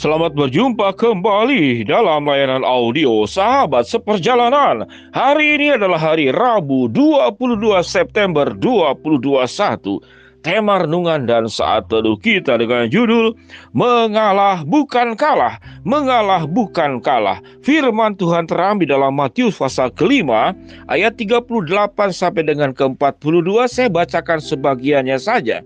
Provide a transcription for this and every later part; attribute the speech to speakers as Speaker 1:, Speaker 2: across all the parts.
Speaker 1: Selamat berjumpa kembali dalam layanan audio Sahabat Seperjalanan. Hari ini adalah hari Rabu 22 September 2021. Tema renungan dan saat teduh kita dengan judul Mengalah bukan kalah, mengalah bukan kalah. Firman Tuhan terambil dalam Matius pasal kelima ayat 38 sampai dengan ke-42 saya bacakan sebagiannya saja.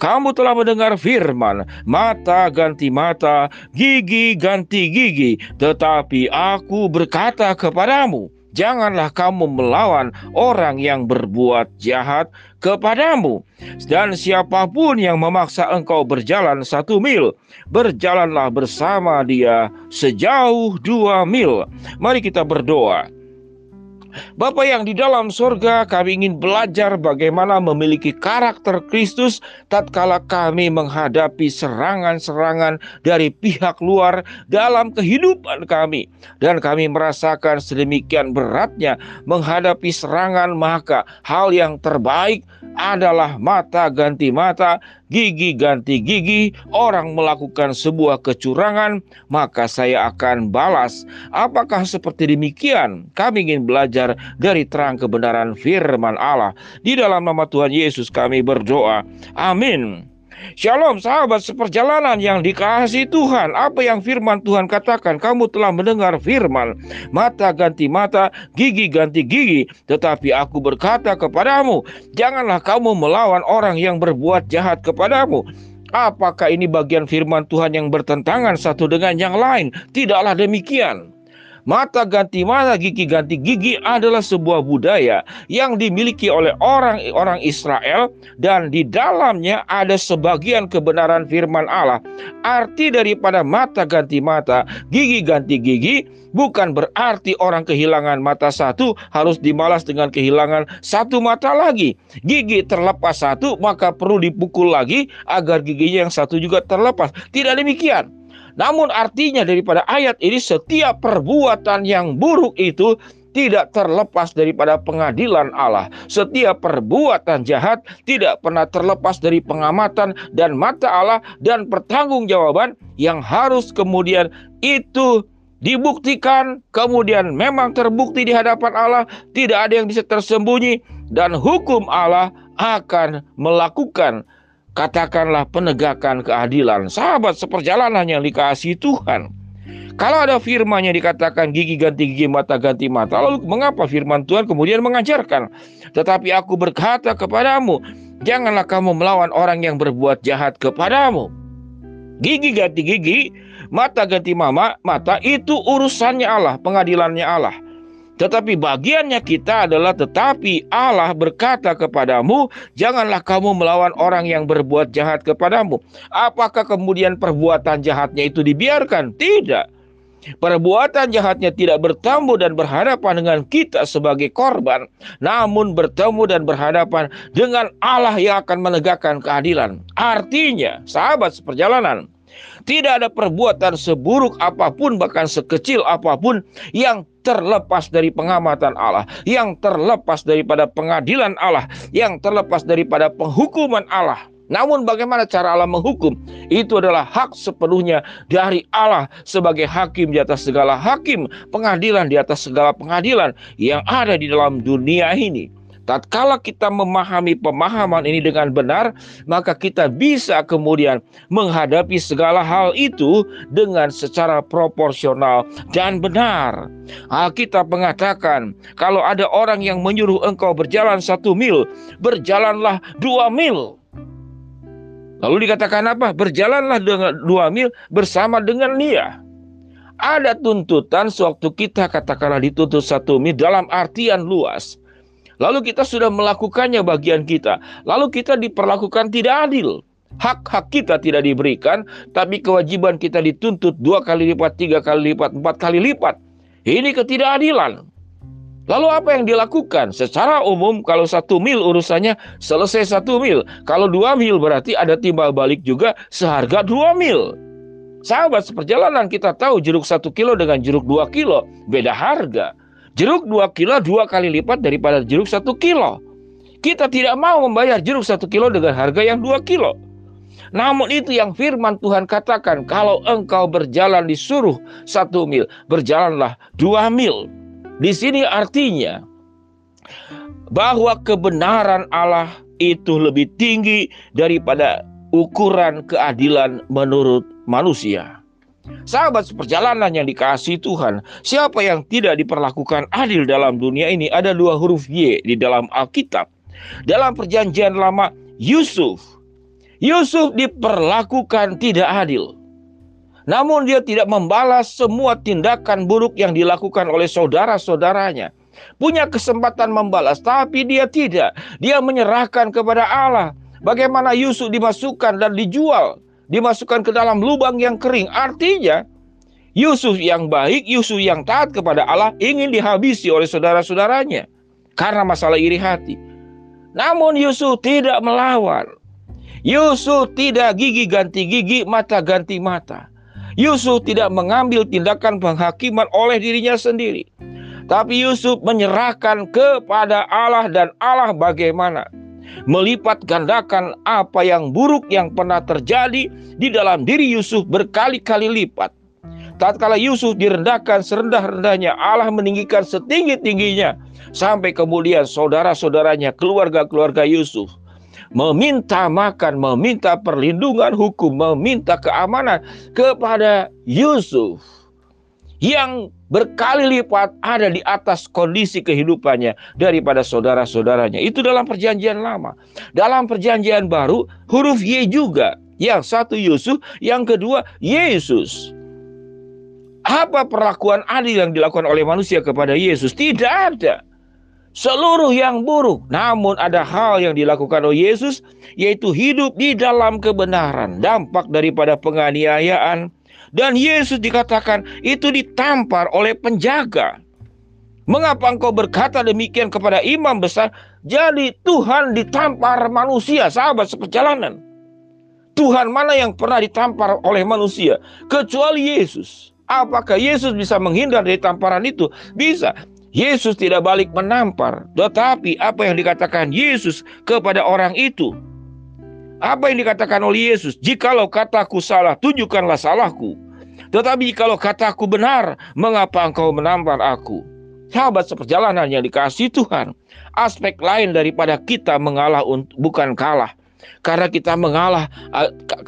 Speaker 1: Kamu telah mendengar firman, mata ganti mata, gigi ganti gigi, tetapi aku berkata kepadamu, janganlah kamu melawan orang yang berbuat jahat kepadamu. Dan siapa pun yang memaksa engkau berjalan satu mil, berjalanlah bersama dia sejauh dua mil. Mari kita berdoa. Bapak yang di dalam surga, kami ingin belajar bagaimana memiliki karakter Kristus tatkala kami menghadapi serangan-serangan dari pihak luar dalam kehidupan kami. Dan kami merasakan sedemikian beratnya menghadapi serangan, maka hal yang terbaik adalah mata ganti mata, gigi ganti gigi, orang melakukan sebuah kecurangan, maka saya akan balas. Apakah seperti demikian? Kami ingin belajar dari terang kebenaran firman Allah. Di dalam nama Tuhan Yesus kami berdoa. Amin. Shalom sahabat seperjalanan yang dikasihi Tuhan Apa yang firman Tuhan katakan Kamu telah mendengar firman Mata ganti mata, gigi ganti gigi Tetapi aku berkata kepadamu Janganlah kamu melawan orang yang berbuat jahat kepadamu Apakah ini bagian firman Tuhan yang bertentangan satu dengan yang lain? Tidaklah demikian. Mata ganti mata, gigi ganti gigi adalah sebuah budaya yang dimiliki oleh orang-orang Israel dan di dalamnya ada sebagian kebenaran firman Allah. Arti daripada mata ganti mata, gigi ganti gigi bukan berarti orang kehilangan mata satu harus dimalas dengan kehilangan satu mata lagi. Gigi terlepas satu maka perlu dipukul lagi agar giginya yang satu juga terlepas. Tidak demikian. Namun artinya daripada ayat ini setiap perbuatan yang buruk itu tidak terlepas daripada pengadilan Allah. Setiap perbuatan jahat tidak pernah terlepas dari pengamatan dan mata Allah dan pertanggungjawaban yang harus kemudian itu dibuktikan, kemudian memang terbukti di hadapan Allah, tidak ada yang bisa tersembunyi dan hukum Allah akan melakukan katakanlah penegakan keadilan. Sahabat seperjalanan yang dikasih Tuhan. Kalau ada firman yang dikatakan gigi ganti gigi, mata ganti mata, lalu mengapa firman Tuhan kemudian mengajarkan? Tetapi aku berkata kepadamu, janganlah kamu melawan orang yang berbuat jahat kepadamu. Gigi ganti gigi, mata ganti mama, mata itu urusannya Allah, pengadilannya Allah. Tetapi bagiannya kita adalah tetapi Allah berkata kepadamu, janganlah kamu melawan orang yang berbuat jahat kepadamu. Apakah kemudian perbuatan jahatnya itu dibiarkan? Tidak. Perbuatan jahatnya tidak bertemu dan berhadapan dengan kita sebagai korban, namun bertemu dan berhadapan dengan Allah yang akan menegakkan keadilan. Artinya, sahabat seperjalanan, tidak ada perbuatan seburuk apa pun, bahkan sekecil apa pun, yang terlepas dari pengamatan Allah, yang terlepas daripada pengadilan Allah, yang terlepas daripada penghukuman Allah. Namun bagaimana cara Allah menghukum? Itu adalah hak sepenuhnya dari Allah sebagai hakim di atas segala hakim, pengadilan di atas segala pengadilan yang ada di dalam dunia ini. Tatkala kita memahami pemahaman ini dengan benar, maka kita bisa kemudian menghadapi segala hal itu dengan secara proporsional dan benar. Alkitab mengatakan, kalau ada orang yang menyuruh engkau berjalan satu mil, berjalanlah dua mil. Lalu dikatakan apa? Berjalanlah dengan dua mil bersama dengan dia. Ada tuntutan sewaktu kita katakanlah dituntut satu mil dalam artian luas. Lalu kita sudah melakukannya bagian kita. Lalu kita diperlakukan tidak adil. Hak-hak kita tidak diberikan, tapi kewajiban kita dituntut dua kali lipat, tiga kali lipat, empat kali lipat. Ini ketidakadilan. Lalu apa yang dilakukan? Secara umum kalau satu mil urusannya selesai satu mil. Kalau dua mil berarti ada timbal balik juga seharga dua mil. Sahabat seperjalanan kita tahu jeruk satu kilo dengan jeruk dua kilo beda harga. Jeruk 2 kilo dua kali lipat daripada jeruk 1 kilo. Kita tidak mau membayar jeruk 1 kilo dengan harga yang 2 kilo. Namun itu yang firman Tuhan katakan, kalau engkau berjalan disuruh satu mil, berjalanlah dua mil. Di sini artinya bahwa kebenaran Allah itu lebih tinggi daripada ukuran keadilan menurut manusia. Sahabat seperjalanan yang dikasih Tuhan, siapa yang tidak diperlakukan adil dalam dunia ini ada dua huruf Y di dalam Alkitab. Dalam perjanjian lama, Yusuf. Yusuf diperlakukan tidak adil. Namun dia tidak membalas semua tindakan buruk yang dilakukan oleh saudara-saudaranya. Punya kesempatan membalas, tapi dia tidak. Dia menyerahkan kepada Allah. Bagaimana Yusuf dimasukkan dan dijual, dimasukkan ke dalam lubang yang kering. Artinya, Yusuf yang baik, Yusuf yang taat kepada Allah ingin dihabisi oleh saudara-saudaranya karena masalah iri hati. Namun Yusuf tidak melawan. Yusuf tidak gigi ganti gigi, mata ganti mata. Yusuf tidak mengambil tindakan penghakiman oleh dirinya sendiri. Tapi Yusuf menyerahkan kepada Allah dan Allah bagaimana melipat gandakan apa yang buruk yang pernah terjadi di dalam diri Yusuf berkali-kali lipat. Tatkala Yusuf direndahkan serendah-rendahnya, Allah meninggikan setinggi-tingginya sampai kemudian saudara-saudaranya, keluarga-keluarga Yusuf meminta makan, meminta perlindungan hukum, meminta keamanan kepada Yusuf yang berkali lipat ada di atas kondisi kehidupannya daripada saudara-saudaranya. Itu dalam perjanjian lama. Dalam perjanjian baru, huruf Y juga. Yang satu Yusuf, yang kedua Yesus. Apa perlakuan adil yang dilakukan oleh manusia kepada Yesus? Tidak ada. Seluruh yang buruk, namun ada hal yang dilakukan oleh Yesus, yaitu hidup di dalam kebenaran, dampak daripada penganiayaan, dan Yesus dikatakan itu ditampar oleh penjaga. Mengapa engkau berkata demikian kepada imam besar? Jadi Tuhan ditampar manusia, sahabat seperjalanan. Tuhan mana yang pernah ditampar oleh manusia? Kecuali Yesus. Apakah Yesus bisa menghindar dari tamparan itu? Bisa. Yesus tidak balik menampar. Tetapi apa yang dikatakan Yesus kepada orang itu? Apa yang dikatakan oleh Yesus? Jikalau kataku salah, tunjukkanlah salahku. Tetapi kalau kataku benar, mengapa engkau menampar aku? Sahabat seperjalanan yang dikasih Tuhan, aspek lain daripada kita mengalah bukan kalah. Karena kita mengalah,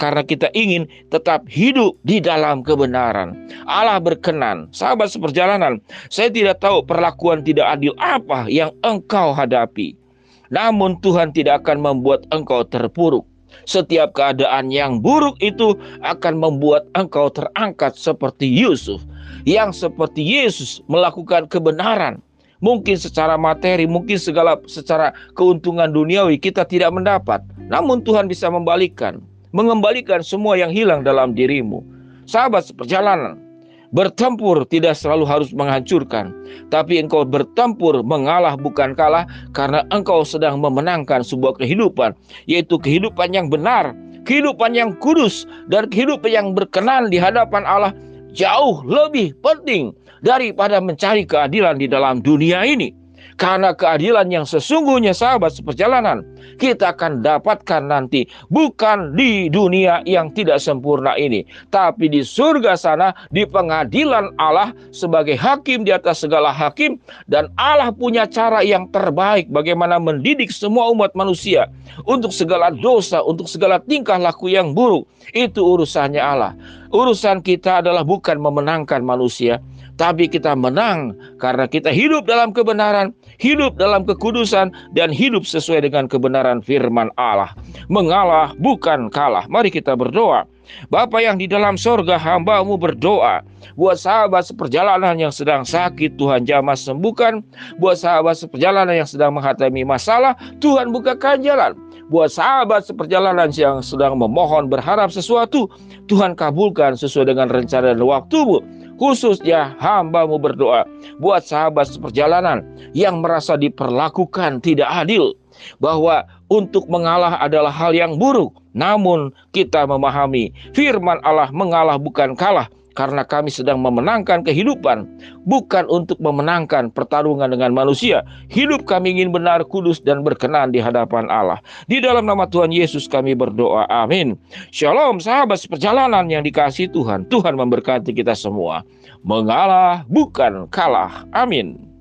Speaker 1: karena kita ingin tetap hidup di dalam kebenaran. Allah berkenan. Sahabat seperjalanan, saya tidak tahu perlakuan tidak adil apa yang engkau hadapi. Namun Tuhan tidak akan membuat engkau terpuruk. Setiap keadaan yang buruk itu akan membuat engkau terangkat seperti Yusuf, yang seperti Yesus melakukan kebenaran. Mungkin secara materi, mungkin segala secara keuntungan duniawi kita tidak mendapat. Namun Tuhan bisa membalikkan, mengembalikan semua yang hilang dalam dirimu. Sahabat seperjalanan, Bertempur tidak selalu harus menghancurkan, tapi engkau bertempur mengalah bukan kalah karena engkau sedang memenangkan sebuah kehidupan, yaitu kehidupan yang benar, kehidupan yang kudus, dan kehidupan yang berkenan di hadapan Allah jauh lebih penting daripada mencari keadilan di dalam dunia ini. Karena keadilan yang sesungguhnya sahabat seperjalanan kita akan dapatkan nanti bukan di dunia yang tidak sempurna ini, tapi di surga sana di pengadilan Allah sebagai hakim di atas segala hakim dan Allah punya cara yang terbaik bagaimana mendidik semua umat manusia untuk segala dosa, untuk segala tingkah laku yang buruk. Itu urusannya Allah. Urusan kita adalah bukan memenangkan manusia, tapi kita menang karena kita hidup dalam kebenaran, hidup dalam kekudusan, dan hidup sesuai dengan kebenaran firman Allah. Mengalah bukan kalah. Mari kita berdoa. Bapa yang di dalam sorga hambamu berdoa Buat sahabat seperjalanan yang sedang sakit Tuhan jamah sembuhkan Buat sahabat seperjalanan yang sedang menghadapi masalah Tuhan bukakan jalan Buat sahabat seperjalanan yang sedang memohon berharap sesuatu Tuhan kabulkan sesuai dengan rencana dan waktumu khususnya hambamu berdoa buat sahabat seperjalanan yang merasa diperlakukan tidak adil bahwa untuk mengalah adalah hal yang buruk. Namun kita memahami firman Allah mengalah bukan kalah karena kami sedang memenangkan kehidupan, bukan untuk memenangkan pertarungan dengan manusia. Hidup kami ingin benar, kudus, dan berkenan di hadapan Allah. Di dalam nama Tuhan Yesus kami berdoa. Amin. Shalom sahabat seperjalanan yang dikasih Tuhan. Tuhan memberkati kita semua. Mengalah bukan kalah. Amin.